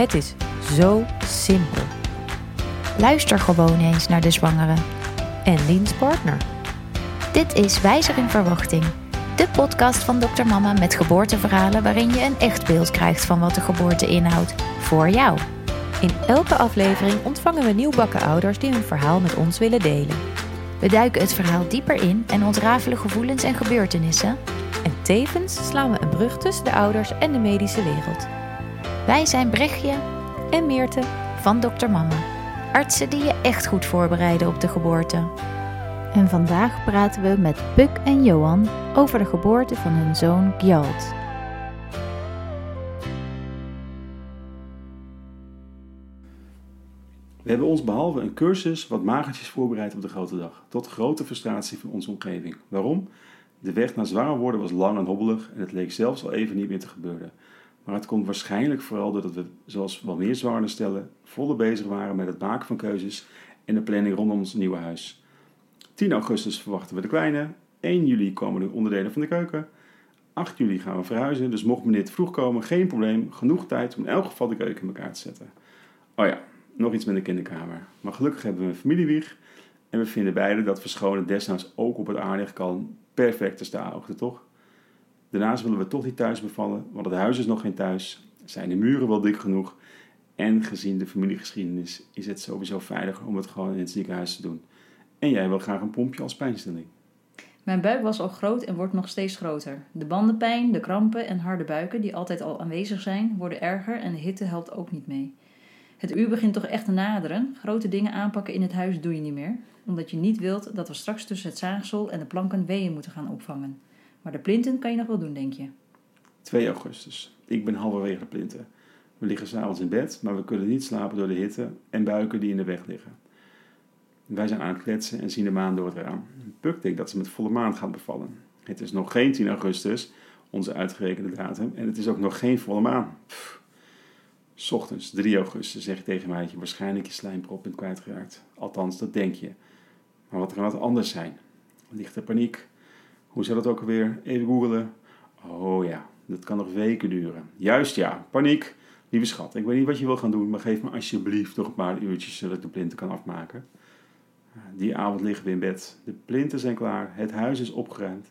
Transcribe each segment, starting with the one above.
Het is zo simpel. Luister gewoon eens naar de zwangere. En Liens partner. Dit is Wijzer in Verwachting. De podcast van Dr. Mama met geboorteverhalen waarin je een echt beeld krijgt van wat de geboorte inhoudt. Voor jou. In elke aflevering ontvangen we nieuwbakken ouders die hun verhaal met ons willen delen. We duiken het verhaal dieper in en ontrafelen gevoelens en gebeurtenissen. En tevens slaan we een brug tussen de ouders en de medische wereld. Wij zijn Brechtje En Meerte. van Dr. Mama. Artsen die je echt goed voorbereiden op de geboorte. En vandaag praten we met Puk en Johan over de geboorte van hun zoon Gjalt. We hebben ons behalve een cursus wat magertjes voorbereid op de grote dag. Tot grote frustratie van onze omgeving. Waarom? De weg naar zwanger worden was lang en hobbelig en het leek zelfs al even niet meer te gebeuren. Maar het komt waarschijnlijk vooral doordat we, zoals wel meer zwangere stellen, volle bezig waren met het maken van keuzes en de planning rondom ons nieuwe huis. 10 augustus verwachten we de kleine. 1 juli komen de onderdelen van de keuken. 8 juli gaan we verhuizen, dus mocht meneer te vroeg komen, geen probleem. Genoeg tijd om in elk geval de keuken in elkaar te zetten. Oh ja, nog iets met de kinderkamer. Maar gelukkig hebben we een familiewieg. En we vinden beide dat verschonen desnoods ook op het aardig kan. Perfect te staan, toch? Daarnaast willen we toch niet thuis bevallen, want het huis is nog geen thuis. Zijn de muren wel dik genoeg? En gezien de familiegeschiedenis is het sowieso veiliger om het gewoon in het ziekenhuis te doen. En jij wil graag een pompje als pijnstilling. Mijn buik was al groot en wordt nog steeds groter. De bandenpijn, de krampen en harde buiken, die altijd al aanwezig zijn, worden erger en de hitte helpt ook niet mee. Het uur begint toch echt te naderen. Grote dingen aanpakken in het huis doe je niet meer, omdat je niet wilt dat we straks tussen het zaagsel en de planken weeën moeten gaan opvangen. Maar de plinten kan je nog wel doen, denk je. 2 augustus. Ik ben halverwege de plinten. We liggen s'avonds in bed, maar we kunnen niet slapen door de hitte en buiken die in de weg liggen. Wij zijn aan het kletsen en zien de maan door het raam. Puk denkt dat ze met volle maan gaat bevallen. Het is nog geen 10 augustus, onze uitgerekende datum, en het is ook nog geen volle maan. Pff. Ochtends, 3 augustus, zeg je tegen mij dat je waarschijnlijk je slijmprop bent kwijtgeraakt. Althans, dat denk je. Maar wat kan wat anders zijn? Ligt er paniek? Hoe zou dat ook alweer? Even googelen. Oh ja, dat kan nog weken duren. Juist ja, paniek. Lieve schat, ik weet niet wat je wil gaan doen, maar geef me alsjeblieft nog een paar uurtjes zodat ik de plinten kan afmaken. Die avond liggen we in bed. De plinten zijn klaar, het huis is opgeruimd.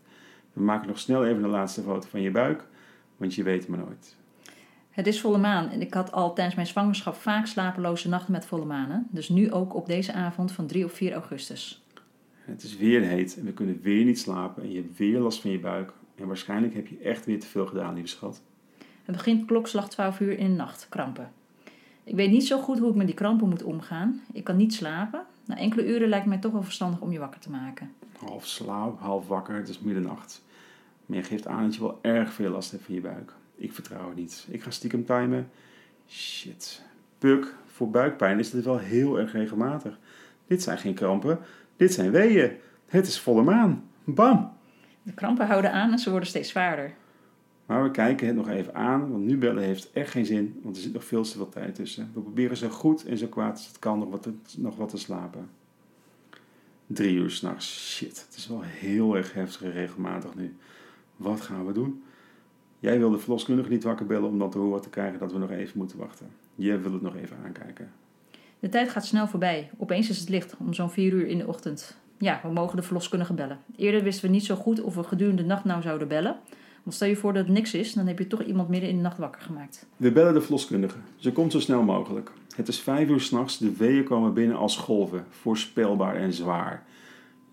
We maken nog snel even een laatste foto van je buik, want je weet maar nooit. Het is volle maan en ik had al tijdens mijn zwangerschap vaak slapeloze nachten met volle manen. Dus nu ook op deze avond van 3 of 4 augustus. Het is weer heet en we kunnen weer niet slapen en je hebt weer last van je buik. En waarschijnlijk heb je echt weer te veel gedaan, lieve schat. Het begint klokslag 12 uur in de nacht, krampen. Ik weet niet zo goed hoe ik met die krampen moet omgaan. Ik kan niet slapen. Na enkele uren lijkt het mij toch wel verstandig om je wakker te maken. Half slaap, half wakker, het is middernacht. Maar je geeft aan dat je wel erg veel last hebt van je buik. Ik vertrouw het niet. Ik ga stiekem timen. Shit. Puk, voor buikpijn is dit wel heel erg regelmatig. Dit zijn geen krampen, dit zijn weeën. Het is volle maan. Bam! De krampen houden aan en ze worden steeds zwaarder. Maar we kijken het nog even aan, want nu bellen heeft echt geen zin, want er zit nog veel te veel tijd tussen. We proberen zo goed en zo kwaad als het kan nog wat te, nog wat te slapen. Drie uur s'nachts. Shit, het is wel heel erg heftig en regelmatig nu. Wat gaan we doen? Jij wil de verloskundige niet wakker bellen om dan te horen te krijgen dat we nog even moeten wachten. Jij wil het nog even aankijken. De tijd gaat snel voorbij. Opeens is het licht, om zo'n 4 uur in de ochtend. Ja, we mogen de verloskundige bellen. Eerder wisten we niet zo goed of we gedurende de nacht nou zouden bellen. Want stel je voor dat het niks is, dan heb je toch iemand midden in de nacht wakker gemaakt. We bellen de verloskundige. Ze komt zo snel mogelijk. Het is vijf uur s'nachts, de weeën komen binnen als golven, voorspelbaar en zwaar.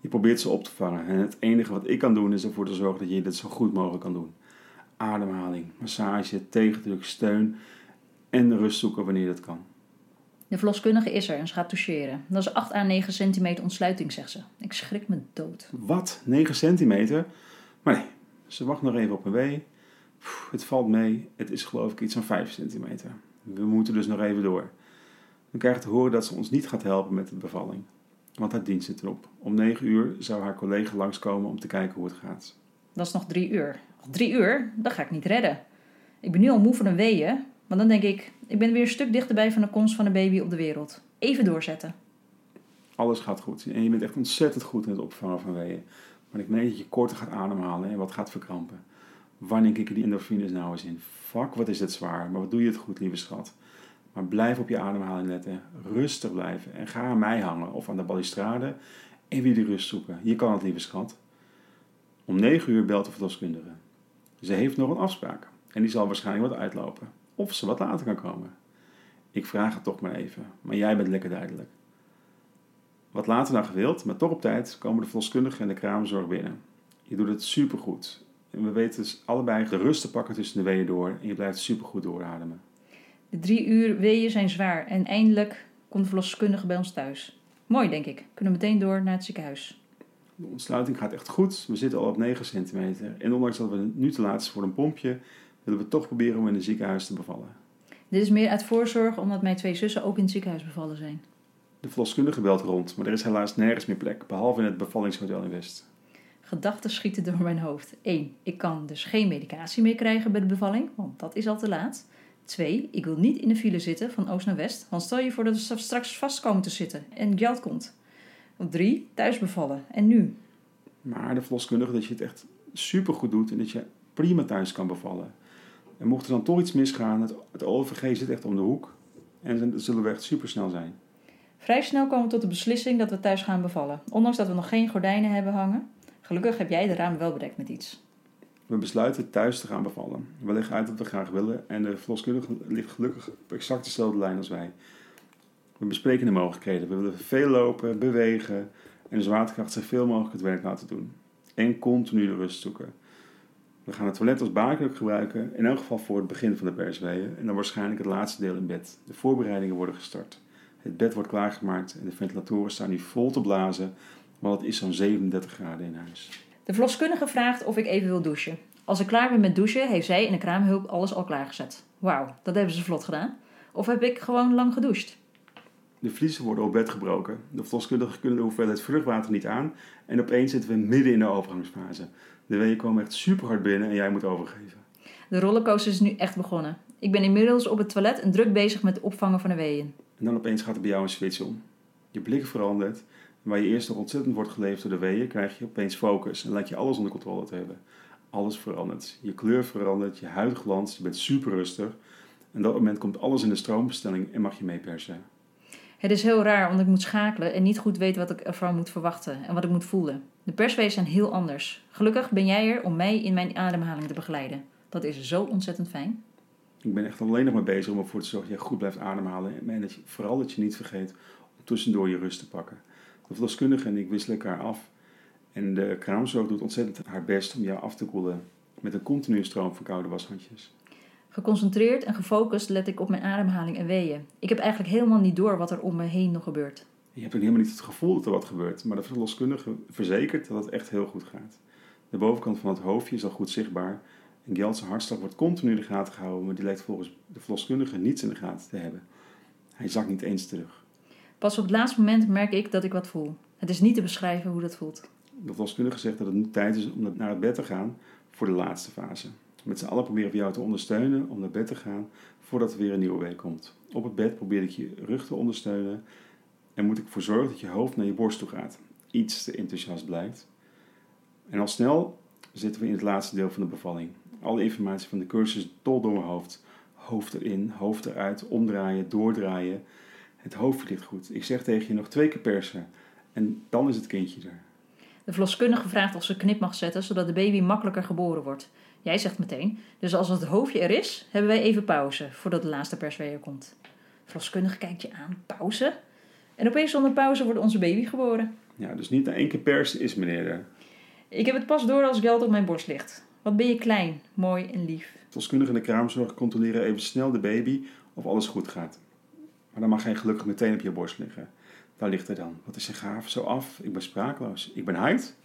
Je probeert ze op te vangen en het enige wat ik kan doen is ervoor te zorgen dat je dit zo goed mogelijk kan doen. Ademhaling, massage, tegendruk, steun en rust zoeken wanneer dat kan. De verloskundige is er en ze gaat toucheren. Dat is 8 à 9 centimeter ontsluiting, zegt ze. Ik schrik me dood. Wat? 9 centimeter? Maar nee, ze wacht nog even op een wee. Pff, Het valt mee. Het is geloof ik iets van 5 centimeter. We moeten dus nog even door. We krijgen te horen dat ze ons niet gaat helpen met de bevalling. Want haar dienst zit erop. Om 9 uur zou haar collega langskomen om te kijken hoe het gaat. Dat is nog drie uur. Nog drie uur? Dat ga ik niet redden. Ik ben nu al moe van een weeën. Maar dan denk ik, ik ben weer een stuk dichterbij van de komst van een baby op de wereld. Even doorzetten. Alles gaat goed. En je bent echt ontzettend goed in het opvangen van weeën. Maar ik merk dat je korter gaat ademhalen en wat gaat verkrampen. Wanneer kikken die endorfines nou eens in? Fuck, wat is het zwaar. Maar wat doe je het goed, lieve schat. Maar blijf op je ademhaling letten. Rustig blijven. En ga aan mij hangen of aan de balustrade en weer die rust zoeken. Je kan het, lieve schat. Om 9 uur belt de verloskundige. Ze heeft nog een afspraak en die zal waarschijnlijk wat uitlopen. Of ze wat later kan komen. Ik vraag het toch maar even, maar jij bent lekker duidelijk. Wat later dan gewild, maar toch op tijd, komen de verloskundige en de kraamzorg binnen. Je doet het supergoed. En we weten dus allebei de rust te pakken tussen de weeën door en je blijft supergoed doorademen. De drie uur weeën zijn zwaar en eindelijk komt de verloskundige bij ons thuis. Mooi, denk ik. Kunnen we meteen door naar het ziekenhuis. De ontsluiting gaat echt goed. We zitten al op 9 centimeter. En ondanks dat we nu te laat zijn voor een pompje, willen we toch proberen om in het ziekenhuis te bevallen. Dit is meer uit voorzorg omdat mijn twee zussen ook in het ziekenhuis bevallen zijn. De verloskundige belt rond, maar er is helaas nergens meer plek, behalve in het bevallingshotel in West. Gedachten schieten door mijn hoofd. 1. Ik kan dus geen medicatie meer krijgen bij de bevalling, want dat is al te laat. 2. Ik wil niet in de file zitten van oost naar west, want stel je voor dat we straks vast komen te zitten en geld komt. 3. Thuis bevallen. En nu? Maar de verloskundige dat je het echt supergoed doet en dat je prima thuis kan bevallen. En mocht er dan toch iets misgaan, het, het OVG zit echt om de hoek en dan zullen we echt supersnel zijn. Vrij snel komen we tot de beslissing dat we thuis gaan bevallen, ondanks dat we nog geen gordijnen hebben hangen. Gelukkig heb jij de ramen wel bedekt met iets. We besluiten thuis te gaan bevallen. We leggen uit wat we graag willen en de verloskundige ligt gelukkig op exact dezelfde lijn als wij. We bespreken de mogelijkheden. We willen veel lopen, bewegen en de zwaartekracht zoveel mogelijk het werk laten doen. En continu de rust zoeken. We gaan het toilet als baarkruk gebruiken, in elk geval voor het begin van de persweeën en dan waarschijnlijk het laatste deel in bed. De voorbereidingen worden gestart. Het bed wordt klaargemaakt en de ventilatoren staan nu vol te blazen, want het is zo'n 37 graden in huis. De verloskundige vraagt of ik even wil douchen. Als ik klaar ben met douchen, heeft zij in de kraamhulp alles al klaargezet. Wauw, dat hebben ze vlot gedaan. Of heb ik gewoon lang gedoucht? De vliezen worden op bed gebroken. De verloskundigen kunnen de hoeveelheid vruchtwater niet aan en opeens zitten we midden in de overgangsfase. De weeën komen echt super hard binnen en jij moet overgeven. De rollercoaster is nu echt begonnen. Ik ben inmiddels op het toilet en druk bezig met het opvangen van de weeën. En dan opeens gaat er bij jou een switch om. Je blik verandert. En waar je eerst nog ontzettend wordt geleefd door de weeën, krijg je opeens focus en lijkt je alles onder controle te hebben. Alles verandert. Je kleur verandert, je huid glanst, je bent super rustig. En op dat moment komt alles in de stroombestelling en mag je meepersen. Het is heel raar, want ik moet schakelen en niet goed weet wat ik ervan moet verwachten en wat ik moet voelen. De perswezen zijn heel anders. Gelukkig ben jij er om mij in mijn ademhaling te begeleiden. Dat is zo ontzettend fijn. Ik ben echt alleen nog maar bezig om ervoor te zorgen dat je goed blijft ademhalen. En dat je, vooral dat je niet vergeet om tussendoor je rust te pakken. De verloskundige en ik wisselen elkaar af. En de kraamzorg doet ontzettend haar best om jou af te koelen. Met een continue stroom van koude washandjes. Geconcentreerd en gefocust let ik op mijn ademhaling en weeën. Ik heb eigenlijk helemaal niet door wat er om me heen nog gebeurt. Je hebt ook helemaal niet het gevoel dat er wat gebeurt. Maar de verloskundige verzekert dat het echt heel goed gaat. De bovenkant van het hoofdje is al goed zichtbaar. En Gelt's hartslag wordt continu in de gaten gehouden, maar die lijkt volgens de verloskundige niets in de gaten te hebben. Hij zakt niet eens terug. Pas op het laatste moment merk ik dat ik wat voel. Het is niet te beschrijven hoe dat voelt. De verloskundige zegt dat het nu tijd is om naar het bed te gaan voor de laatste fase. Met z'n allen proberen we jou te ondersteunen om naar bed te gaan voordat er weer een nieuwe week komt. Op het bed probeer ik je rug te ondersteunen en moet ik ervoor zorgen dat je hoofd naar je borst toe gaat. Iets te enthousiast blijkt. En al snel zitten we in het laatste deel van de bevalling. Alle informatie van de cursus dol door mijn hoofd. Hoofd erin, hoofd eruit, omdraaien, doordraaien. Het hoofd ligt goed. Ik zeg tegen je nog twee keer persen. En dan is het kindje er. De verloskundige vraagt of ze knip mag zetten, zodat de baby makkelijker geboren wordt. Jij zegt meteen, dus als het hoofdje er is, hebben wij even pauze, voordat de laatste persweeër komt. De kijkt je aan, pauze? En opeens zonder pauze wordt onze baby geboren. Ja, dus niet na één keer persen is meneer er. Ik heb het pas door als geld op mijn borst ligt. Wat ben je klein, mooi en lief. De verloskundige en de kraamzorg controleren even snel de baby of alles goed gaat. Maar dan mag hij gelukkig meteen op je borst liggen. Daar ligt hij dan. Wat is zijn gaaf? Zo af. Ik ben spraakloos. Ik ben huid.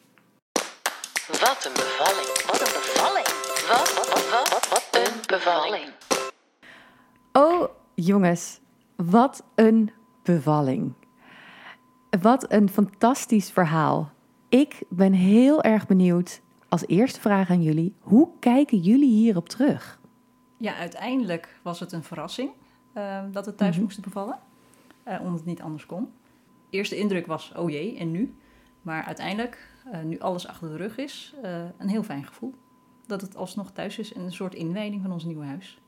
Wat een bevalling. Wat een bevalling. Wat, wat, wat, wat, wat, wat een bevalling. Oh, jongens, wat een bevalling. Wat een fantastisch verhaal. Ik ben heel erg benieuwd. Als eerste vraag aan jullie: hoe kijken jullie hierop terug? Ja, uiteindelijk was het een verrassing uh, dat we thuis Mhm. moesten bevallen. eh, omdat het niet anders kon. Eerste indruk was, oh jee, en nu? Maar uiteindelijk, eh, nu alles achter de rug is, eh, een heel fijn gevoel. Dat het alsnog thuis is en een soort inwijding van ons nieuwe huis.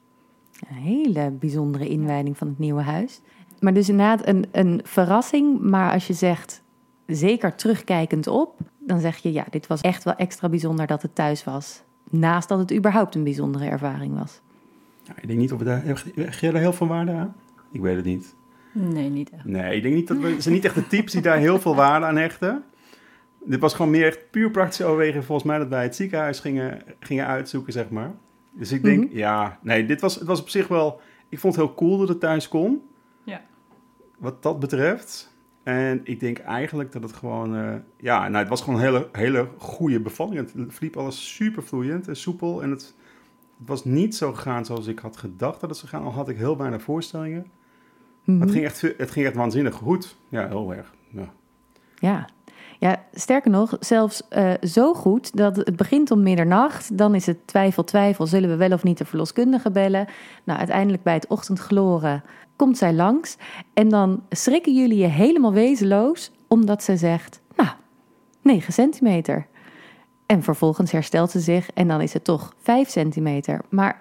Een hele bijzondere inwijding van het nieuwe huis. Maar dus inderdaad een, een verrassing. Maar als je zegt, zeker terugkijkend op, dan zeg je ja, dit was echt wel extra bijzonder dat het thuis was. Naast dat het überhaupt een bijzondere ervaring was. Ja, ik denk niet of we daar... Heel veel waarde aan? Ik weet het niet. Nee, niet echt. Nee, ik denk niet dat we... Ze zijn niet echt de types die daar heel veel waarde aan hechten. Dit was gewoon meer echt puur praktische overweging volgens mij dat wij het ziekenhuis gingen, gingen uitzoeken, zeg maar. Dus ik denk, Mhm. ja, nee, dit was, het was op zich wel... Ik vond het heel cool dat het thuis kon. Wat dat betreft. En ik denk eigenlijk dat het gewoon... eh, ja, nou, het was gewoon een hele, hele goede bevalling. Het verliep alles super vloeiend en soepel. En het, het was niet zo gegaan zoals ik had gedacht dat het zou gaan. Al had ik heel weinig voorstellingen. Maar Mhm. het, ging echt, het ging echt waanzinnig goed. Ja, heel erg. Ja. Ja. Ja, sterker nog, zelfs eh, zo goed dat het begint om middernacht. Dan is het twijfel, twijfel, zullen we wel of niet de verloskundige bellen? Nou, uiteindelijk bij het ochtendgloren komt zij langs. En dan schrikken jullie je helemaal wezenloos, omdat ze zegt, nou, 9 centimeter. En vervolgens herstelt ze zich en dan is het toch 5 centimeter. Maar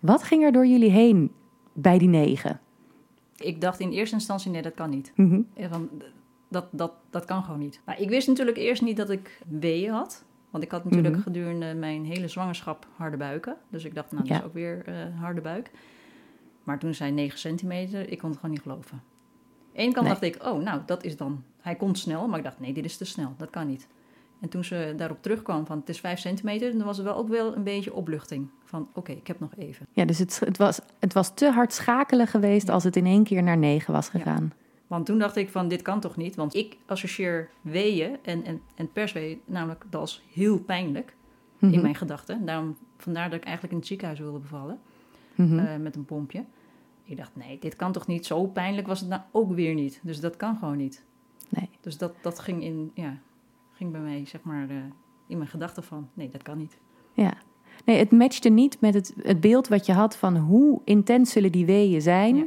wat ging er door jullie heen bij die 9? Ik dacht in eerste instantie, nee, dat kan niet. Mhm. Eh, dat, dat, dat kan gewoon niet. Nou, ik wist natuurlijk eerst niet dat ik weeën had. Want ik had natuurlijk Mhm. gedurende mijn hele zwangerschap harde buiken. Dus ik dacht, nou, dat Ja. is ook weer eh, harde buik. Maar toen zei 9 centimeter, ik kon het gewoon niet geloven. Eén kant Nee. dacht ik, oh, nou, dat is dan... Hij komt snel, maar ik dacht, nee, dit is te snel. Dat kan niet. En toen ze daarop terugkwam van, het is 5 centimeter... dan was er wel ook wel een beetje opluchting. Van, oké, ik heb nog even. Ja, dus het, het, was, het was te hard schakelen geweest als het in één keer naar 9 was Ja. Want toen dacht ik van, dit kan toch niet? Want ik associeer weeën en, en, en persweeën namelijk dat als heel pijnlijk Mhm. in mijn gedachten. Daarom, vandaar dat ik eigenlijk in het ziekenhuis wilde bevallen Mhm. eh, met een pompje. Ik dacht, nee, dit kan toch niet? Zo pijnlijk was het nou ook weer niet. Dus dat kan gewoon niet. Nee. Dus dat, dat ging, in, ja, ging bij mij, zeg maar, eh, in mijn gedachten van, nee, dat kan niet. Ja. Nee, het matchte niet met het, het beeld wat je had van hoe intens zullen die weeën zijn. Ja.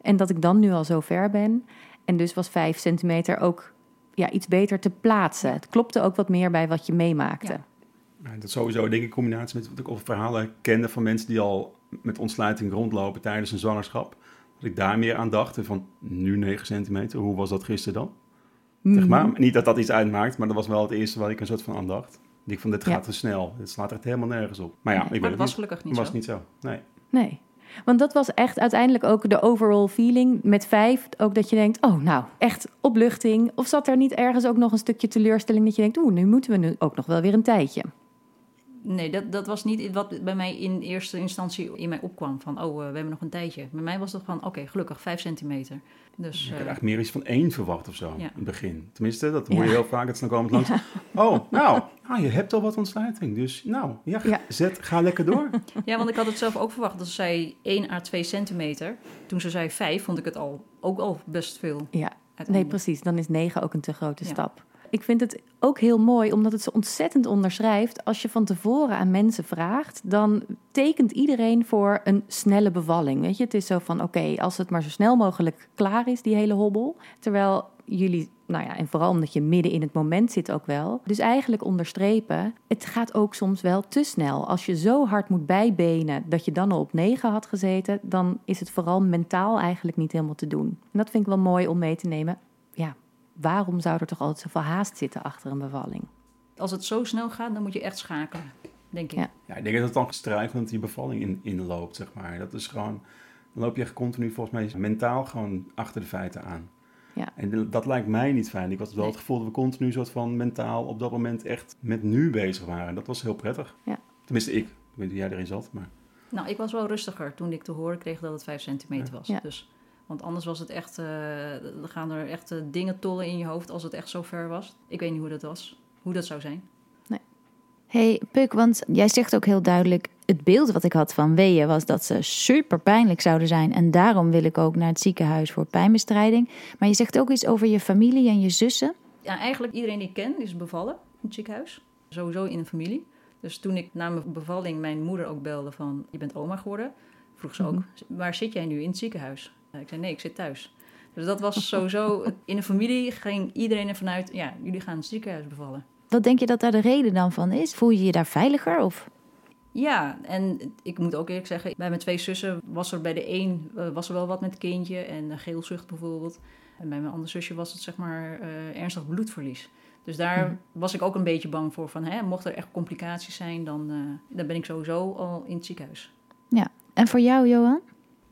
En dat ik dan nu al zo ver ben. En dus was 5 centimeter ook ja, iets beter te plaatsen. Het klopte ook wat meer bij wat je meemaakte. Ja. Ja, dat is sowieso, denk ik, in combinatie met wat ik over verhalen kende van mensen die al met ontsluiting rondlopen tijdens een zwangerschap. Dat ik daar meer aan dacht. en Van nu 9 centimeter, hoe was dat gisteren dan? Mhm. Zeg maar. Niet dat dat iets uitmaakt, maar dat was wel het eerste waar ik een soort van aan dacht. Ik van, dit Ja. gaat te snel. Dit slaat echt helemaal nergens op. Maar ja, ik weet maar het dat was niet. gelukkig niet Het was zo. niet zo. Nee. Nee. Want dat was echt uiteindelijk ook de overall feeling met vijf. Ook dat je denkt, oh nou, echt opluchting. Of zat er niet ergens ook nog een stukje teleurstelling dat je denkt, oeh, nu moeten we nu ook nog wel weer een tijdje. Nee, dat, dat was niet wat bij mij in eerste instantie in mij opkwam. Van, oh, eh, we hebben nog een tijdje. Bij mij was het van, oké, gelukkig, 5 centimeter. Dus, Ik had eh, eigenlijk meer iets van één verwacht of zo Ja. in het begin. Tenminste, dat hoor je Ja. heel vaak. Dat ze dan komen langs. Oh, nou, ah, je hebt al wat ontsluiting. Dus nou, ja, Ja. Zet, ga lekker door. ja, want ik had het zelf ook verwacht. Dat ze zei 1 à 2 centimeter. Toen ze zei 5, vond ik het al, ook al best veel. Ja, nee, precies. Dan is negen ook een te grote Ja. stap. Ik vind het ook heel mooi, omdat het zo ontzettend onderschrijft. Als je van tevoren aan mensen vraagt, dan tekent iedereen voor een snelle bevalling. Weet je, het is zo van: oké, als het maar zo snel mogelijk klaar is, die hele hobbel. Terwijl jullie, nou ja, en vooral omdat je midden in het moment zit ook wel. Dus eigenlijk onderstrepen, het gaat ook soms wel te snel. Als je zo hard moet bijbenen dat je dan al op negen had gezeten, dan is het vooral mentaal eigenlijk niet helemaal te doen. En dat vind ik wel mooi om mee te nemen. Ja, waarom zou er toch altijd zoveel haast zitten achter een bevalling? Als het zo snel gaat, dan moet je echt schakelen, denk ik. Ja. Ja, ik denk dat het dan strijkend die bevalling in, inloopt, zeg maar. Dat is gewoon, dan loop je echt continu volgens mij mentaal gewoon achter de feiten aan. Ja. En dat lijkt mij niet fijn. Ik had wel Nee. het gevoel dat we continu soort van mentaal op dat moment echt met nu bezig waren. Dat was heel prettig. Ja. Tenminste, ik. Ik weet niet hoe jij erin zat, maar... Nou, ik was wel rustiger toen ik te horen kreeg dat het 5 centimeter was. Ja. Dus, want anders was het echt, dan gaan er echt eh, dingen tollen in je hoofd als het echt zo ver was. Ik weet niet hoe dat was, hoe dat zou zijn. Hey Puk, want jij zegt ook heel duidelijk... het beeld wat ik had van weeën was dat ze super pijnlijk zouden zijn... en daarom wil ik ook naar het ziekenhuis voor pijnbestrijding. Maar je zegt ook iets over je familie en je zussen. Ja, eigenlijk iedereen die ik ken is bevallen in het ziekenhuis. Sowieso in een familie. Dus toen ik na mijn bevalling mijn moeder ook belde van... je bent oma geworden, vroeg ze ook... waar zit jij nu in het ziekenhuis? Ik zei nee, ik zit thuis. Dus dat was sowieso... in een familie ging iedereen ervan uit... ja, jullie gaan het ziekenhuis bevallen. Wat denk je dat daar de reden dan van is? Voel je je daar veiliger? Of? Ja, en ik moet ook eerlijk zeggen, bij mijn twee zussen was er bij de een eh, was er wel wat met het kindje en eh, geelzucht bijvoorbeeld. En bij mijn andere zusje was het zeg maar eh, ernstig bloedverlies. Dus daar Mhm. was ik ook een beetje bang voor van, hè, mocht er echt complicaties zijn, dan, eh, dan ben ik sowieso al in het ziekenhuis. En voor jou, Johan?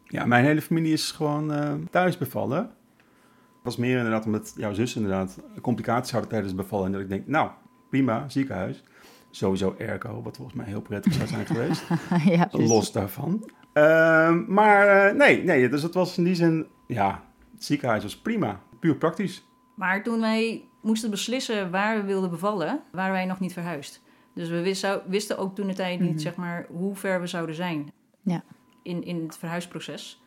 Ja, mijn hele familie is gewoon eh, thuis bevallen. Het was meer inderdaad omdat jouw zus inderdaad complicaties hadden tijdens het bevallen. En dat ik denk, nou, prima, ziekenhuis. Sowieso airco, wat volgens mij heel prettig zou zijn geweest. ja. Los daarvan. Ehm, maar eh, nee, nee, dus het was in die zin, ja, het ziekenhuis was prima. Puur praktisch. Maar toen wij moesten beslissen waar we wilden bevallen, waren wij nog niet verhuisd. Dus we wisten, wisten ook toen de tijd niet, Mhm. zeg maar, hoe ver we zouden zijn Ja. In, in het verhuisproces.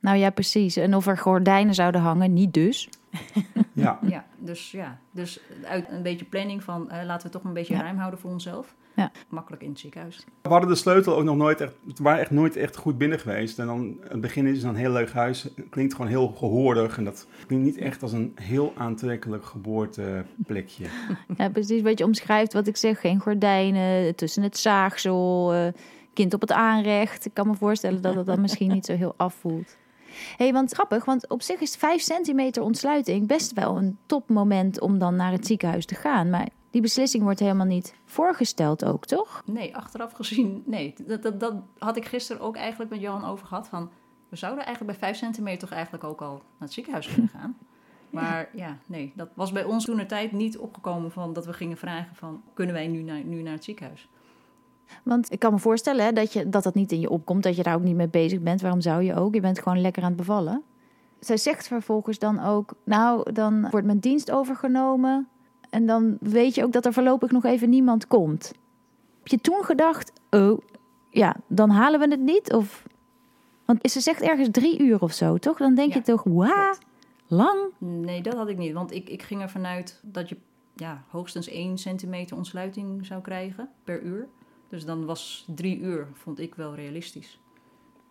Nou ja, precies. En of er gordijnen zouden hangen, niet dus. Ja, Ja, dus ja, dus uit een beetje planning van eh, laten we toch een beetje Ja. ruim houden voor onszelf. Ja. Makkelijk in het ziekenhuis. we hadden de sleutel ook nog nooit echt, we waren echt nooit echt goed binnen geweest. En dan, het begin is dan een heel leuk huis, Het klinkt gewoon heel gehoordig. En dat klinkt niet echt als een heel aantrekkelijk geboorteplekje. Ja, precies wat je omschrijft, wat ik zeg. Geen gordijnen, tussen het zaagsel, eh, kind op het aanrecht. Ik kan me voorstellen dat het dan misschien niet zo heel afvoelt. Hé, hey, want grappig, want op zich is 5 centimeter ontsluiting best wel een topmoment om dan naar het ziekenhuis te gaan. Maar die beslissing wordt helemaal niet voorgesteld ook, toch? Nee, achteraf gezien, nee. Dat, dat, dat had ik gisteren ook eigenlijk met Johan over gehad. Van, we zouden eigenlijk bij 5 centimeter toch eigenlijk ook al naar het ziekenhuis kunnen gaan. Maar ja, nee, dat was bij ons toen de tijd niet opgekomen van dat we gingen vragen van, kunnen wij nu naar, nu naar het ziekenhuis? Want ik kan me voorstellen hè, dat, je, dat dat niet in je opkomt, dat je daar ook niet mee bezig bent. Waarom zou je ook? Je bent gewoon lekker aan het bevallen. Zij zegt vervolgens dan ook, nou, dan wordt mijn dienst overgenomen. En dan weet je ook dat er voorlopig nog even niemand komt. Heb je toen gedacht, oh, ja, dan halen we het niet? Of... Want ze zegt ergens drie uur of zo, toch? Dan denk Ja, je toch, wauw, lang? Nee, dat had ik niet. Want ik, ik ging ervan uit dat je ja, hoogstens 1 centimeter ontsluiting zou krijgen per uur. Dus dan was drie uur, vond ik wel realistisch.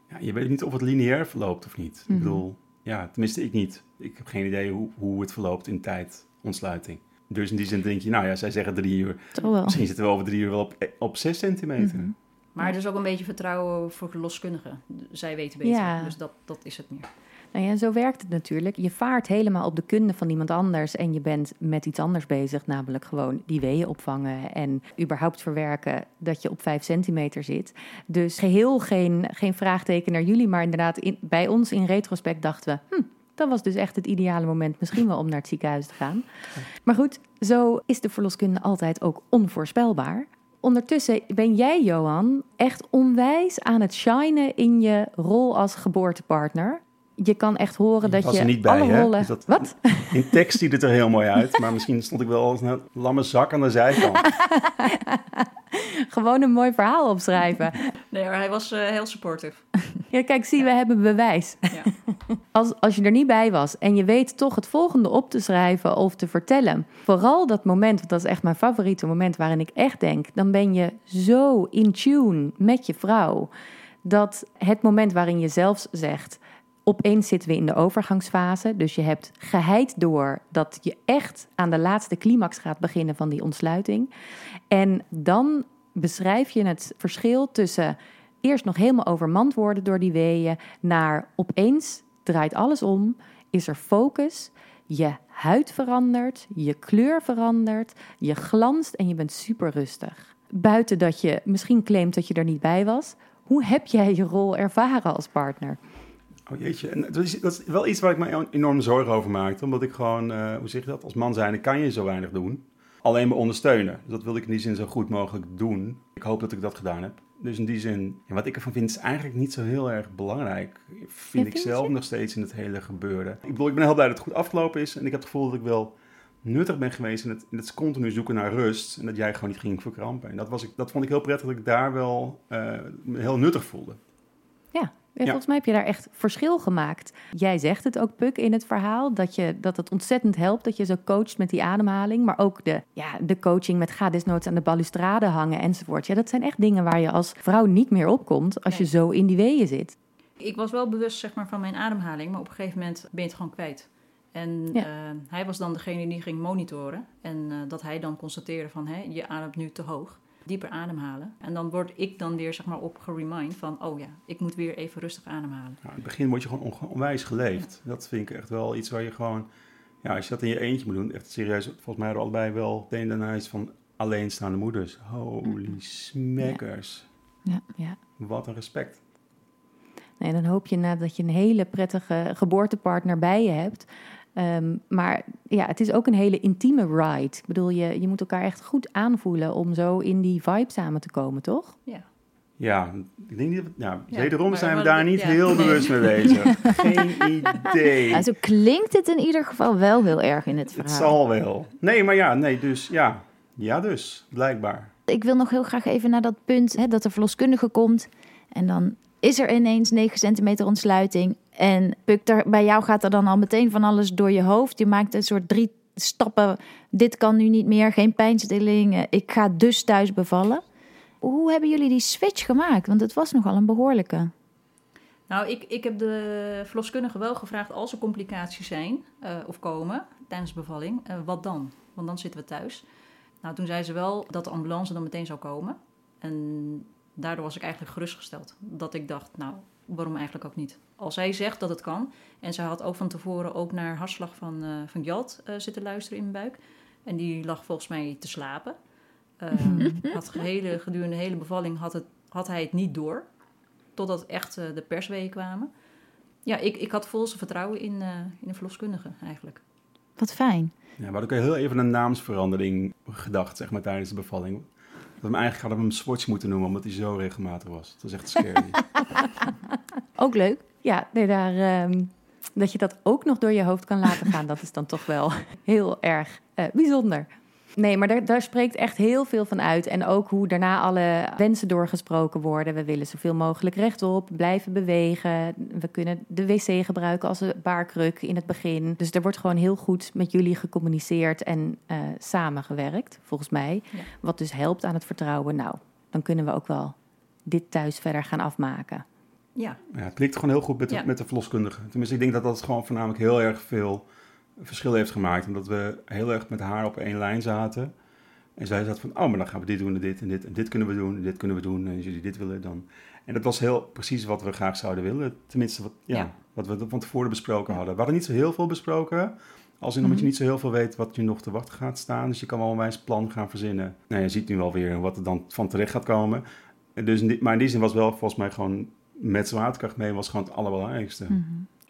Ja, je weet niet of het lineair verloopt of niet. Mhm. Ik bedoel, ja, tenminste ik niet. Ik heb geen idee hoe, hoe het verloopt in tijd, ontsluiting. Dus in die zin denk je, nou ja, zij zeggen drie uur. Toch wel. Misschien zitten we over drie uur wel op, op zes centimeter. Mhm. Maar er is ook een beetje vertrouwen voor de loskundigen. Zij weten beter. Ja. Dus dat, dat is het meer. Nou ja, en zo werkt het natuurlijk. Je vaart helemaal op de kunde van iemand anders en je bent met iets anders bezig, namelijk gewoon die weeën opvangen en überhaupt verwerken dat je op 5 centimeter zit. Dus geheel geen, geen vraagteken naar jullie, maar inderdaad in, bij ons in retrospect dachten we, hm, dat was dus echt het ideale moment misschien wel om naar het ziekenhuis te gaan. Maar goed, zo is de verloskunde altijd ook onvoorspelbaar. Ondertussen ben jij, Johan, echt onwijs aan het shinen in je rol als geboortepartner. Je kan echt horen dat was je er niet bij, alle rollen... Dat- Wat? In tekst ziet het er heel mooi uit, maar misschien stond ik wel als een lamme zak aan de zijkant. Gewoon een mooi verhaal opschrijven. Nee, maar hij was eh, heel supportive. Ja, kijk, zie, we hebben bewijs. Ja. Als, als je er niet bij was en je weet toch het volgende op te schrijven of te vertellen. Vooral dat moment, want dat is echt mijn favoriete moment waarin ik echt denk, dan ben je zo in tune met je vrouw. Dat het moment waarin je zelfs zegt, opeens zitten we in de overgangsfase. Dus je hebt geheid door dat je echt aan de laatste climax gaat beginnen van die ontsluiting. En dan beschrijf je het verschil tussen eerst nog helemaal overmand worden door die weeën, naar opeens draait alles om, is er focus, je huid verandert, je kleur verandert, je glanst en je bent super rustig. Buiten dat je misschien claimt dat je er niet bij was, hoe heb jij je rol ervaren als partner? Oh jeetje, en dat is, dat is wel iets waar ik me enorm zorgen over maakte. Omdat ik gewoon, eh, hoe zeg je dat, als man zijn kan je zo weinig doen. Alleen maar ondersteunen. Dus dat wilde ik in die zin zo goed mogelijk doen. Ik hoop dat ik dat gedaan heb. Dus in die zin, ja, wat ik ervan vind is eigenlijk niet zo heel erg belangrijk. Vind ik zelf je? nog steeds in het hele gebeuren. Ik bedoel, ik ben heel blij dat het goed afgelopen is. En ik heb het gevoel dat ik wel nuttig ben geweest in het, in het continu zoeken naar rust. En dat jij gewoon niet ging verkrampen. En dat, was ik, dat vond ik heel prettig dat ik daar wel eh, heel nuttig voelde. Ja, en volgens mij heb je daar echt verschil gemaakt. Jij zegt het ook, Puk, in het verhaal, dat, je, dat het ontzettend helpt dat je zo coacht met die ademhaling. Maar ook de, ja, de coaching met ga desnoods aan de balustrade hangen enzovoort. Ja, dat zijn echt dingen waar je als vrouw niet meer opkomt als je zo in die weeën zit. Ik was wel bewust zeg maar, van mijn ademhaling, maar op een gegeven moment ben je het gewoon kwijt. En Ja. eh, hij was dan degene die ging monitoren. En eh, dat hij dan constateerde van, hé, je ademt nu te hoog. Dieper ademhalen. En dan word ik dan weer zeg maar op geremind van, oh ja, ik moet weer even rustig ademhalen. Nou, in het begin word je gewoon on- onwijs geleefd. Dat vind ik echt wel iets waar je gewoon... Ja, als je dat in je eentje moet doen, echt serieus. Volgens mij hadden we allebei wel meteen daarna iets van alleenstaande moeders. Holy smackers. Ja, ja. Wat een respect. Nee, dan hoop je inderdaad dat je een hele prettige geboortepartner bij je hebt. Ehm, maar ja, het is ook een hele intieme ride. Ik bedoel, je, je moet elkaar echt goed aanvoelen om zo in die vibe samen te komen, toch? Ja. Ja, ik denk niet dat... Ja, wederom maar- zijn we daar niet ja, heel nee. bewust mee bezig. Geen idee. Ja, zo klinkt het in ieder geval wel heel erg in het Het verhaal. zal wel. Nee, maar ja, nee, dus ja. Ja, dus, blijkbaar. Ik wil nog heel graag even naar dat punt hè, dat de verloskundige komt. En dan is er ineens 9 centimeter ontsluiting. En Puk, daar, bij jou gaat er dan al meteen van alles door je hoofd. Je maakt een soort drie stappen. Dit kan nu niet meer, geen pijnstilling. eh, Ik ga dus thuis bevallen. Hoe hebben jullie die switch gemaakt? Want het was nogal een behoorlijke. Nou, ik, ik heb de verloskundige wel gevraagd als er complicaties zijn eh, of komen tijdens de bevalling, eh, wat dan? Want dan zitten we thuis. Nou, toen zei ze wel dat de ambulance dan meteen zou komen. En daardoor was ik eigenlijk gerustgesteld. Dat ik dacht, nou, waarom eigenlijk ook niet? Als zij zegt dat het kan. En zij had ook van tevoren ook naar hartslag van, eh van Jalt eh, zitten luisteren in mijn buik. En die lag volgens mij te slapen. Eh, had gehele, gedurende de hele bevalling had, het, had hij het niet door. Totdat echt eh, de persweeën kwamen. Ja, ik, ik had volste vertrouwen in, eh, in de verloskundige eigenlijk. Wat fijn. Ja, we hadden ook heel even een naamsverandering gedacht, zeg maar, tijdens de bevalling. We eigenlijk hadden we hem Swatch moeten noemen, omdat hij zo regelmatig was. Dat was echt scary. Ook leuk. Ja, nee, daar, ehm, dat je dat ook nog door je hoofd kan laten gaan, dat is dan toch wel heel erg eh, bijzonder. Nee, maar daar, daar spreekt echt heel veel van uit. En ook hoe daarna alle wensen doorgesproken worden. We willen zoveel mogelijk rechtop, blijven bewegen. We kunnen de wc gebruiken als een baarkruk in het begin. Dus er wordt gewoon heel goed met jullie gecommuniceerd en eh, samengewerkt, volgens mij. Ja. Wat dus helpt aan het vertrouwen. Nou, dan kunnen we ook wel dit thuis verder gaan afmaken. Ja, ja, het klikt gewoon heel goed met de, Ja. met de verloskundige. Tenminste, ik denk dat dat gewoon voornamelijk heel erg veel verschil heeft gemaakt. Omdat we heel erg met haar op één lijn zaten. En zij zat van, oh, maar dan gaan we dit doen en dit en dit. En dit kunnen we doen en dit kunnen we doen. En als jullie dit willen, dan... En dat was heel precies wat we graag zouden willen. Tenminste, wat, ja, Ja. wat we van tevoren besproken hadden. We hadden niet zo heel veel besproken. Als in omdat je niet zo heel veel weet wat je nog te wachten gaat staan. Dus je kan wel een wijs plan gaan verzinnen. Nou, je ziet nu alweer wat er dan van terecht gaat komen. En Dus maar in die zin was wel volgens mij gewoon met zwaartekracht mee was gewoon het allerbelangrijkste.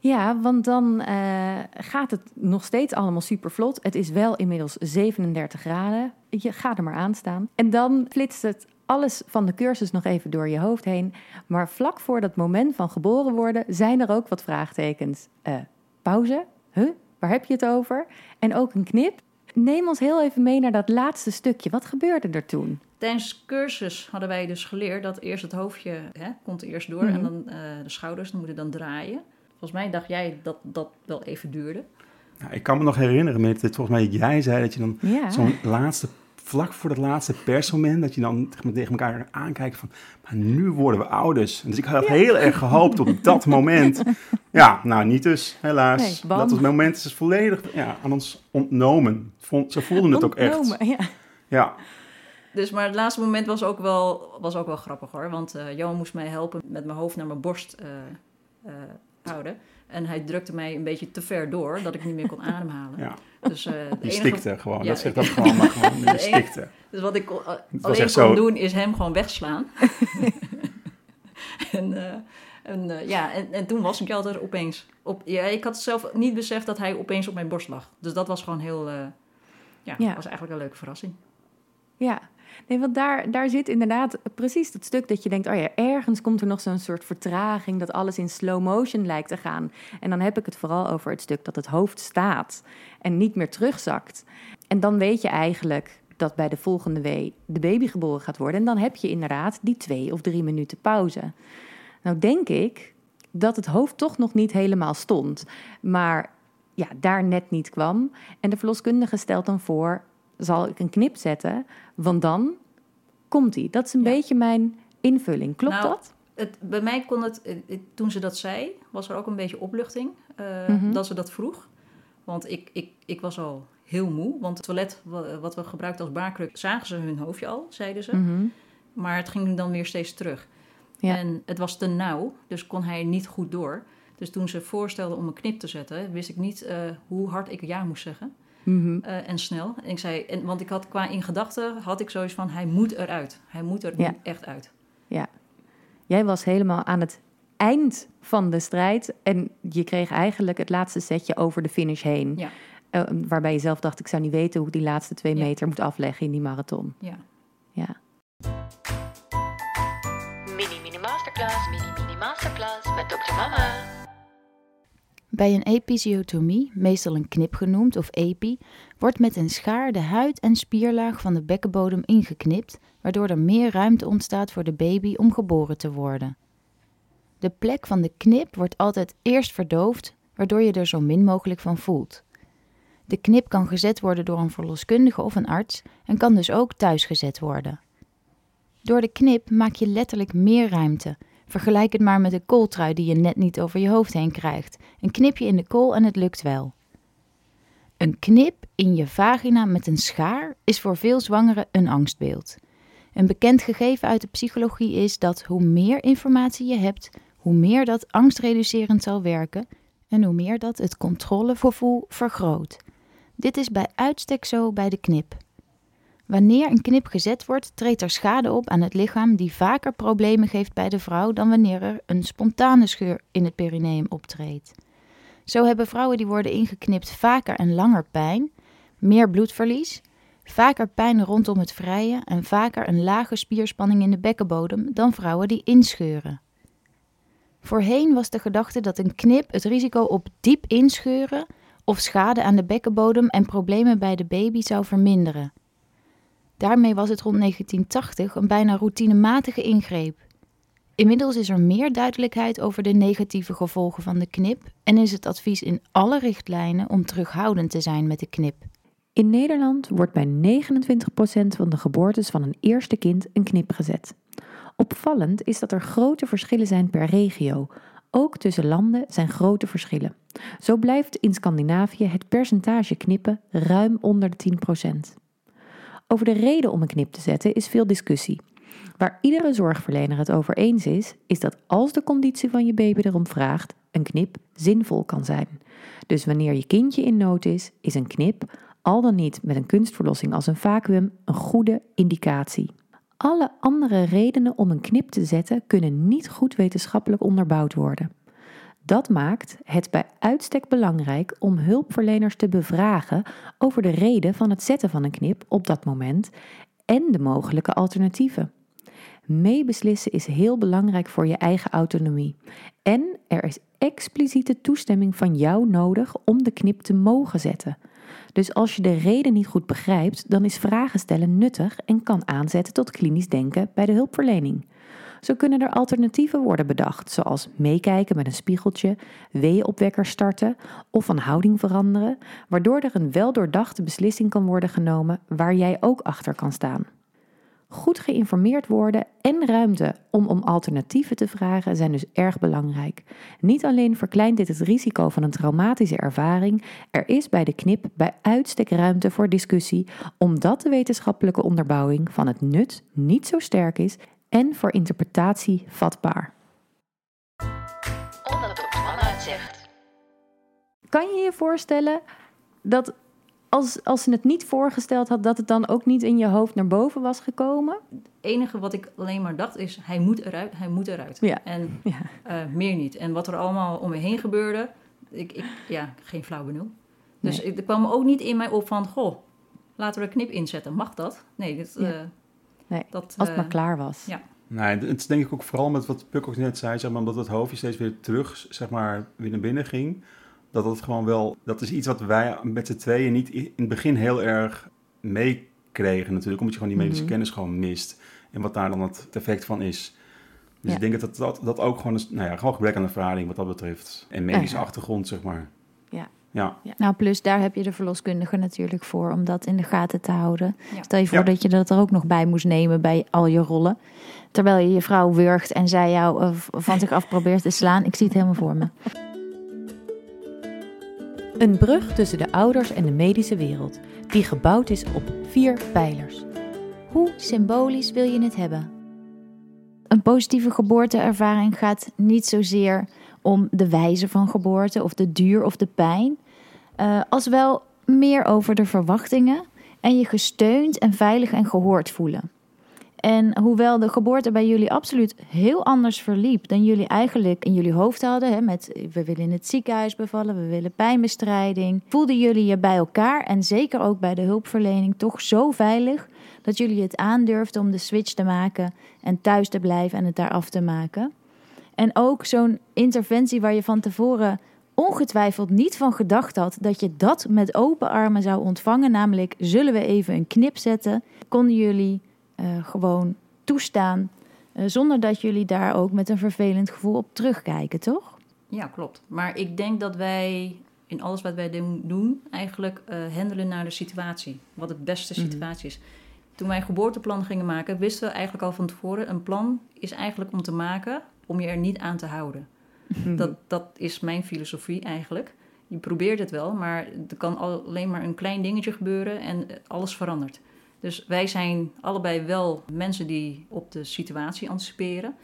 Ja, want dan eh, gaat het nog steeds allemaal super vlot. Het is wel inmiddels 37 graden. Je gaat er maar aan staan. En dan flitst het alles van de cursus nog even door je hoofd heen. Maar vlak voor dat moment van geboren worden zijn er ook wat vraagtekens. Eh, pauze? Huh? Waar heb je het over? En ook een knip. Neem ons heel even mee naar dat laatste stukje. Wat gebeurde er toen? tijdens de cursus hadden wij dus geleerd dat eerst het hoofdje hè, komt er eerst door Mhm. en dan eh, de schouders dan moeten dan draaien. Volgens mij dacht jij dat dat wel even duurde. Nou, ik kan me nog herinneren, met dit, volgens mij jij zei dat je dan Ja. zo'n laatste, vlak voor dat laatste persmoment, dat je dan tegen- elkaar aankijkt van, maar nu worden we ouders. Dus ik had heel erg gehoopt op dat moment. Ja, nou niet dus, helaas. Nee, dat moment is dus volledig ja, aan ons ontnomen. Vond- Ze voelden het ook echt. Ontnomen, Ja. Ja, Dus, maar het laatste moment was ook wel, was ook wel grappig hoor. Want eh Johan moest mij helpen met mijn hoofd naar mijn borst eh, eh, houden. En hij drukte mij een beetje te ver door, dat ik niet meer kon ademhalen. ja. Dus, eh, je enige- stikte gewoon. Ja, dat zegt ik- dat gewoon, maar gewoon, je stikte. Dus wat ik alleen kon zo. doen, is hem gewoon wegslaan. en eh, en eh, ja, en, en toen was ik er opeens. Op, ja, ik had zelf niet beseft dat hij opeens op mijn borst lag. Dus dat was gewoon heel... eh, ja, Ja. was eigenlijk een leuke verrassing. Ja, nee, want daar, daar zit inderdaad precies dat stuk dat je denkt: oh ja, ergens komt er nog zo'n soort vertraging, dat alles in slow motion lijkt te gaan. En dan heb ik het vooral over het stuk dat het hoofd staat en niet meer terugzakt. En dan weet je eigenlijk dat bij de volgende wee de baby geboren gaat worden. En dan heb je inderdaad die twee of drie minuten pauze. Nou, denk ik dat het hoofd toch nog niet helemaal stond, maar ja, daar net niet kwam. En de verloskundige stelt dan voor: zal ik een knip zetten? Want dan komt hij. Dat is een Ja. beetje mijn invulling. Klopt Nou, dat? Het, bij mij kon het, toen ze dat zei, was er ook een beetje opluchting eh, Mhm. dat ze dat vroeg. Want ik, ik, ik was al heel moe. Want het toilet wa- wat we gebruikten als baarkruk, zagen ze hun hoofdje al, zeiden ze. Mhm. Maar het ging dan weer steeds terug. Ja. En het was te nauw, dus kon hij niet goed door. Dus toen ze voorstelden om een knip te zetten, wist ik niet eh, hoe hard ik ja moest zeggen. Mhm. Eh, en snel. En ik zei, en, want ik had qua in gedachten had ik zoiets van, hij moet eruit. Hij moet er Ja. nu echt uit. Jij was helemaal aan het eind van de strijd en je kreeg eigenlijk het laatste setje over de finish heen. Ja. Eh, waarbij je zelf dacht, ik zou niet weten hoe ik die laatste twee Ja. meter moet afleggen in die marathon. Ja. Ja. Mini Mini Masterclass, Mini Mini Masterclass met Dr. Mama. Bij een episiotomie, meestal een knip genoemd of epi, wordt met een schaar de huid en spierlaag van de bekkenbodem ingeknipt, waardoor er meer ruimte ontstaat voor de baby om geboren te worden. De plek van de knip wordt altijd eerst verdoofd, waardoor je er zo min mogelijk van voelt. De knip kan gezet worden door een verloskundige of een arts en kan dus ook thuis gezet worden. Door de knip maak je letterlijk meer ruimte. Vergelijk het maar met een kooltrui die je net niet over je hoofd heen krijgt. Een knipje in de kool en het lukt wel. Een knip in je vagina met een schaar is voor veel zwangeren een angstbeeld. Een bekend gegeven uit de psychologie is dat hoe meer informatie je hebt, hoe meer dat angstreducerend zal werken en hoe meer dat het controlegevoel vergroot. Dit is bij uitstek zo bij de knip. Wanneer een knip gezet wordt, treedt er schade op aan het lichaam die vaker problemen geeft bij de vrouw dan wanneer er een spontane scheur in het perineum optreedt. Zo hebben vrouwen die worden ingeknipt vaker en langer pijn, meer bloedverlies, vaker pijn rondom het vrije en vaker een lage spierspanning in de bekkenbodem dan vrouwen die inscheuren. Voorheen was de gedachte dat een knip het risico op diep inscheuren of schade aan de bekkenbodem en problemen bij de baby zou verminderen. Daarmee was het rond 1980 een bijna routinematige ingreep. Inmiddels is er meer duidelijkheid over de negatieve gevolgen van de knip en is het advies in alle richtlijnen om terughoudend te zijn met de knip. In Nederland wordt bij 29% van de geboortes van een eerste kind een knip gezet. Opvallend is dat er grote verschillen zijn per regio. Ook tussen landen zijn grote verschillen. Zo blijft in Scandinavië het percentage knippen ruim onder de 10%. Over de reden om een knip te zetten is veel discussie. Waar iedere zorgverlener het over eens is, is dat als de conditie van je baby erom vraagt, een knip zinvol kan zijn. Dus wanneer je kindje in nood is, is een knip, al dan niet met een kunstverlossing als een vacuüm, een goede indicatie. Alle andere redenen om een knip te zetten kunnen niet goed wetenschappelijk onderbouwd worden. Dat maakt het bij uitstek belangrijk om hulpverleners te bevragen over de reden van het zetten van een knip op dat moment en de mogelijke alternatieven. Meebeslissen is heel belangrijk voor je eigen autonomie. En er is expliciete toestemming van jou nodig om de knip te mogen zetten. Dus als je de reden niet goed begrijpt, dan is vragen stellen nuttig en kan aanzetten tot klinisch denken bij de hulpverlening. Zo kunnen er alternatieven worden bedacht, zoals meekijken met een spiegeltje, weeënopwekker starten of van houding veranderen, waardoor er een weldoordachte beslissing kan worden genomen waar jij ook achter kan staan. Goed geïnformeerd worden en ruimte om om alternatieven te vragen zijn dus erg belangrijk. Niet alleen verkleint dit het risico van een traumatische ervaring, er is bij de knip bij uitstek ruimte voor discussie, omdat de wetenschappelijke onderbouwing van het nut niet zo sterk is en voor interpretatie vatbaar. Kan je je voorstellen dat als, als ze het niet voorgesteld had, dat het dan ook niet in je hoofd naar boven was gekomen? Het enige wat ik alleen maar dacht is, hij moet eruit, hij moet eruit. Ja. En Ja. eh, meer niet. En wat er allemaal om me heen gebeurde, ik, ik, ja, geen flauw benul. Dus Nee. ik- er kwam ook niet in mij op van, goh, laten we een knip inzetten. Mag dat? Nee, dit, Ja. eh, Nee, dat... als het eh, maar klaar was. ja. Nee, het is denk ik ook vooral met wat Puk ook net zei, zeg maar, omdat het hoofdje steeds weer terug, zeg maar, weer naar binnen ging. Dat het gewoon wel, dat is iets wat wij met z'n tweeën niet in het begin heel erg meekregen natuurlijk, omdat je gewoon die medische Mhm. kennis gewoon mist. En wat daar dan het effect van is. Dus Ja. ik denk dat dat, dat ook gewoon, is, nou ja, gewoon gebrek aan ervaring wat dat betreft. En medische Ja. achtergrond, zeg maar. Ja. Ja. Nou, plus daar heb je de verloskundige natuurlijk voor om dat in de gaten te houden. Ja. Stel je voor Ja. dat je dat er ook nog bij moest nemen bij al je rollen. Terwijl je je vrouw wurgt en zij jou eh, van zich af probeert te slaan. Ik zie het helemaal voor me. Een brug tussen de ouders en de medische wereld, die gebouwd is op vier pijlers. Hoe symbolisch wil je het hebben? Een positieve geboorteervaring gaat niet zozeer om de wijze van geboorte of de duur of de pijn, eh, als wel meer over de verwachtingen en je gesteund en veilig en gehoord voelen. En hoewel de geboorte bij jullie absoluut heel anders verliep dan jullie eigenlijk in jullie hoofd hadden, hè, met we willen in het ziekenhuis bevallen, we willen pijnbestrijding, voelden jullie je bij elkaar en zeker ook bij de hulpverlening toch zo veilig dat jullie het aandurfden om de switch te maken en thuis te blijven en het daar af te maken. En ook zo'n interventie waar je van tevoren ongetwijfeld niet van gedacht had dat je dat met open armen zou ontvangen, namelijk zullen we even een knip zetten, konden jullie uh, gewoon toestaan uh, zonder dat jullie daar ook met een vervelend gevoel op terugkijken, toch? Ja, klopt. Maar ik denk dat wij in alles wat wij doen eigenlijk uh, handelen naar de situatie, wat de beste situatie is. Toen wij een geboorteplan gingen maken, wisten we eigenlijk al van tevoren: een plan is eigenlijk om te maken om je er niet aan te houden. Dat, dat is mijn filosofie eigenlijk. Je probeert het wel, maar er kan alleen maar een klein dingetje gebeuren en alles verandert. Dus wij zijn allebei wel mensen die op de situatie anticiperen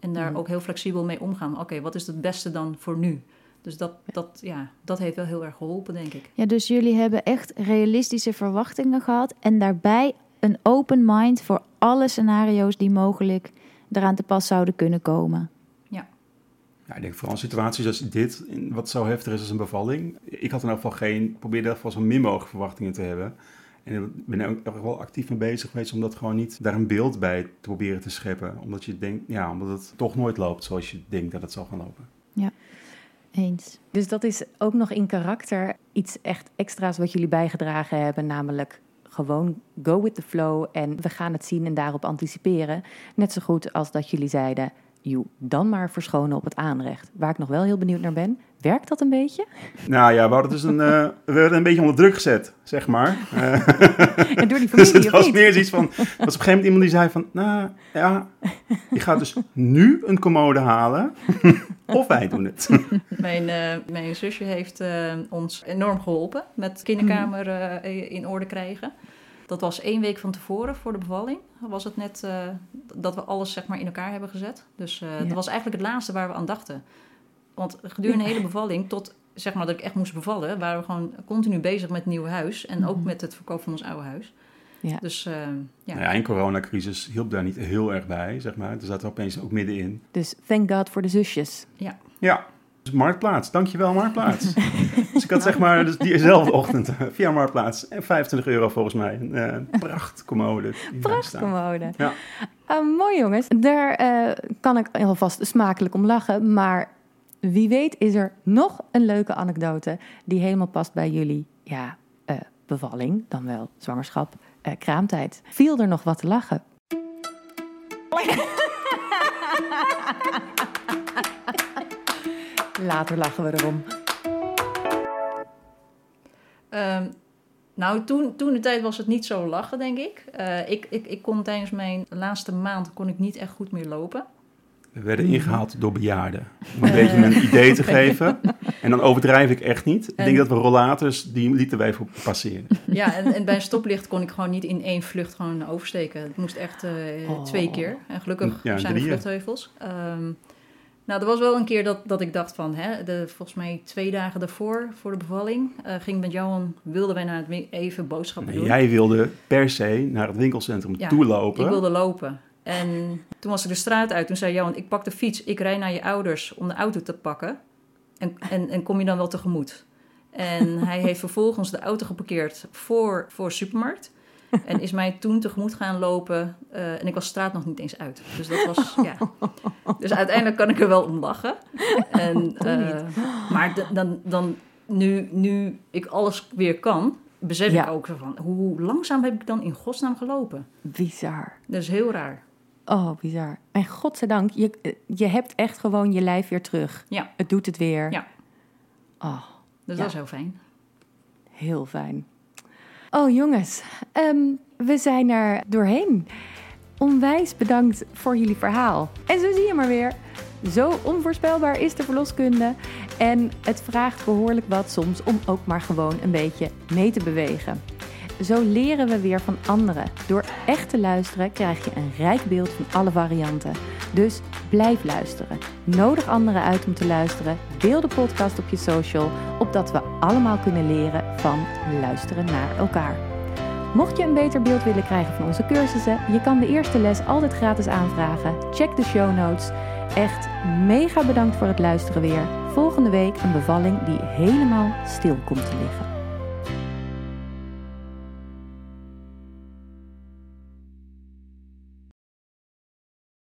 en daar ook heel flexibel mee omgaan. Oké, wat is het beste dan voor nu? Dus dat, dat, ja, dat heeft wel heel erg geholpen, denk ik. Ja, dus jullie hebben echt realistische verwachtingen gehad en daarbij een open mind voor alle scenario's die mogelijk eraan te pas zouden kunnen komen. Ja. Ik denk vooral in situaties als dit, wat zo heftig is als een bevalling. Ik had in elk geval geen, probeerde in geval zo min mogelijk verwachtingen te hebben. En ik ben er ook wel actief mee bezig geweest om dat gewoon niet daar een beeld bij te proberen te scheppen. Omdat je denkt, ja, omdat het toch nooit loopt zoals je denkt dat het zal gaan lopen. Ja, eens. Dus dat is ook nog in karakter iets echt extra's wat jullie bijgedragen hebben, namelijk gewoon go with the flow en we gaan het zien en daarop anticiperen. Net zo goed als dat jullie zeiden, dan maar verschonen op het aanrecht. Waar ik nog wel heel benieuwd naar ben, werkt dat een beetje? Nou ja, we hadden dus een, uh, we werden een beetje onder druk gezet, zeg maar. en door die familie, dus het was niet? meer zoiets van, er was op een gegeven moment iemand die zei van, nou ja, je gaat dus nu een commode halen, of wij doen het. mijn, uh, mijn zusje heeft uh, ons enorm geholpen met kinderkamer in orde krijgen. Dat was één week van tevoren voor de bevalling. Was het net uh, dat we alles zeg maar in elkaar hebben gezet. Dus uh, ja. dat was eigenlijk het laatste waar we aan dachten. Want gedurende de hele bevalling, tot zeg maar dat ik echt moest bevallen, waren we gewoon continu bezig met het nieuwe huis. En ook met het verkoop van ons oude huis. Ja. Dus uh, ja. Nou ja, en coronacrisis hielp daar niet heel erg bij, zeg maar. Er zaten we opeens ook middenin. Dus thank God voor de zusjes. Ja. Ja, Marktplaats. Dankjewel, Marktplaats. dus ik had zeg maar dus diezelfde ochtend via Marktplaats en 25 euro volgens mij. Een uh, prachtcommode. Prachtcommode. Ja. Uh, mooi jongens. Daar uh, kan ik alvast smakelijk om lachen. Maar wie weet is er nog een leuke anekdote die helemaal past bij jullie ja, uh, bevalling, dan wel zwangerschap, kraamtijd. Viel er nog wat te lachen? Later lachen we erom. Um, nou, toen, toen de tijd was het niet zo lachen, denk ik. Uh, ik, ik. Ik kon tijdens mijn laatste maand kon ik niet echt goed meer lopen. We werden ingehaald door bejaarden. Om een beetje een idee te geven. En dan overdrijf ik echt niet. Ik denk dat we rollators, die lieten wij voor passeren. Ja, en, en bij een stoplicht kon ik gewoon niet in één vlucht gewoon oversteken. Het moest echt uh, oh. twee keer. En gelukkig ja, zijn er vluchtheuvels. Um, nou, er was wel een keer dat, dat ik dacht van, hè, de, volgens mij twee dagen daarvoor, voor de bevalling, uh, ging met Johan, wilden wij naar het even boodschappen nee, doen. Jij wilde per se naar het winkelcentrum ja, toe lopen. ik wilde lopen. En toen was ik de straat uit, toen zei Johan, ik pak de fiets, ik rij naar je ouders om de auto te pakken. En, en, en kom je dan wel tegemoet? En hij heeft vervolgens de auto geparkeerd voor, voor de supermarkt. En is mij toen tegemoet gaan lopen. Uh, en ik was straat nog niet eens uit. Dus dat was, ja. Dus uiteindelijk kan ik er wel om lachen. En, uh, maar dan, dan nu, nu ik alles weer kan, besef Ja. ik ook van... hoe langzaam heb ik dan in godsnaam gelopen? Bizar. Dat is heel raar. Oh, bizar. En godzijdank, je, je hebt echt gewoon je lijf weer terug. Ja. Het doet het weer. Ja. Oh, Dus Ja. dat is heel fijn. heel fijn. Oh jongens, ehm, we zijn er doorheen. Onwijs bedankt voor jullie verhaal. En zo zie je maar weer. Zo onvoorspelbaar is de verloskunde. En het vraagt behoorlijk wat soms om ook maar gewoon een beetje mee te bewegen. Zo leren we weer van anderen. Door echt te luisteren krijg je een rijk beeld van alle varianten. Dus blijf luisteren. Nodig anderen uit om te luisteren. Deel de podcast op je social, opdat we allemaal kunnen leren van luisteren naar elkaar. Mocht je een beter beeld willen krijgen van onze cursussen, je kan de eerste les altijd gratis aanvragen. Check de show notes. Echt mega bedankt voor het luisteren weer. Volgende week een bevalling die helemaal stil komt te liggen.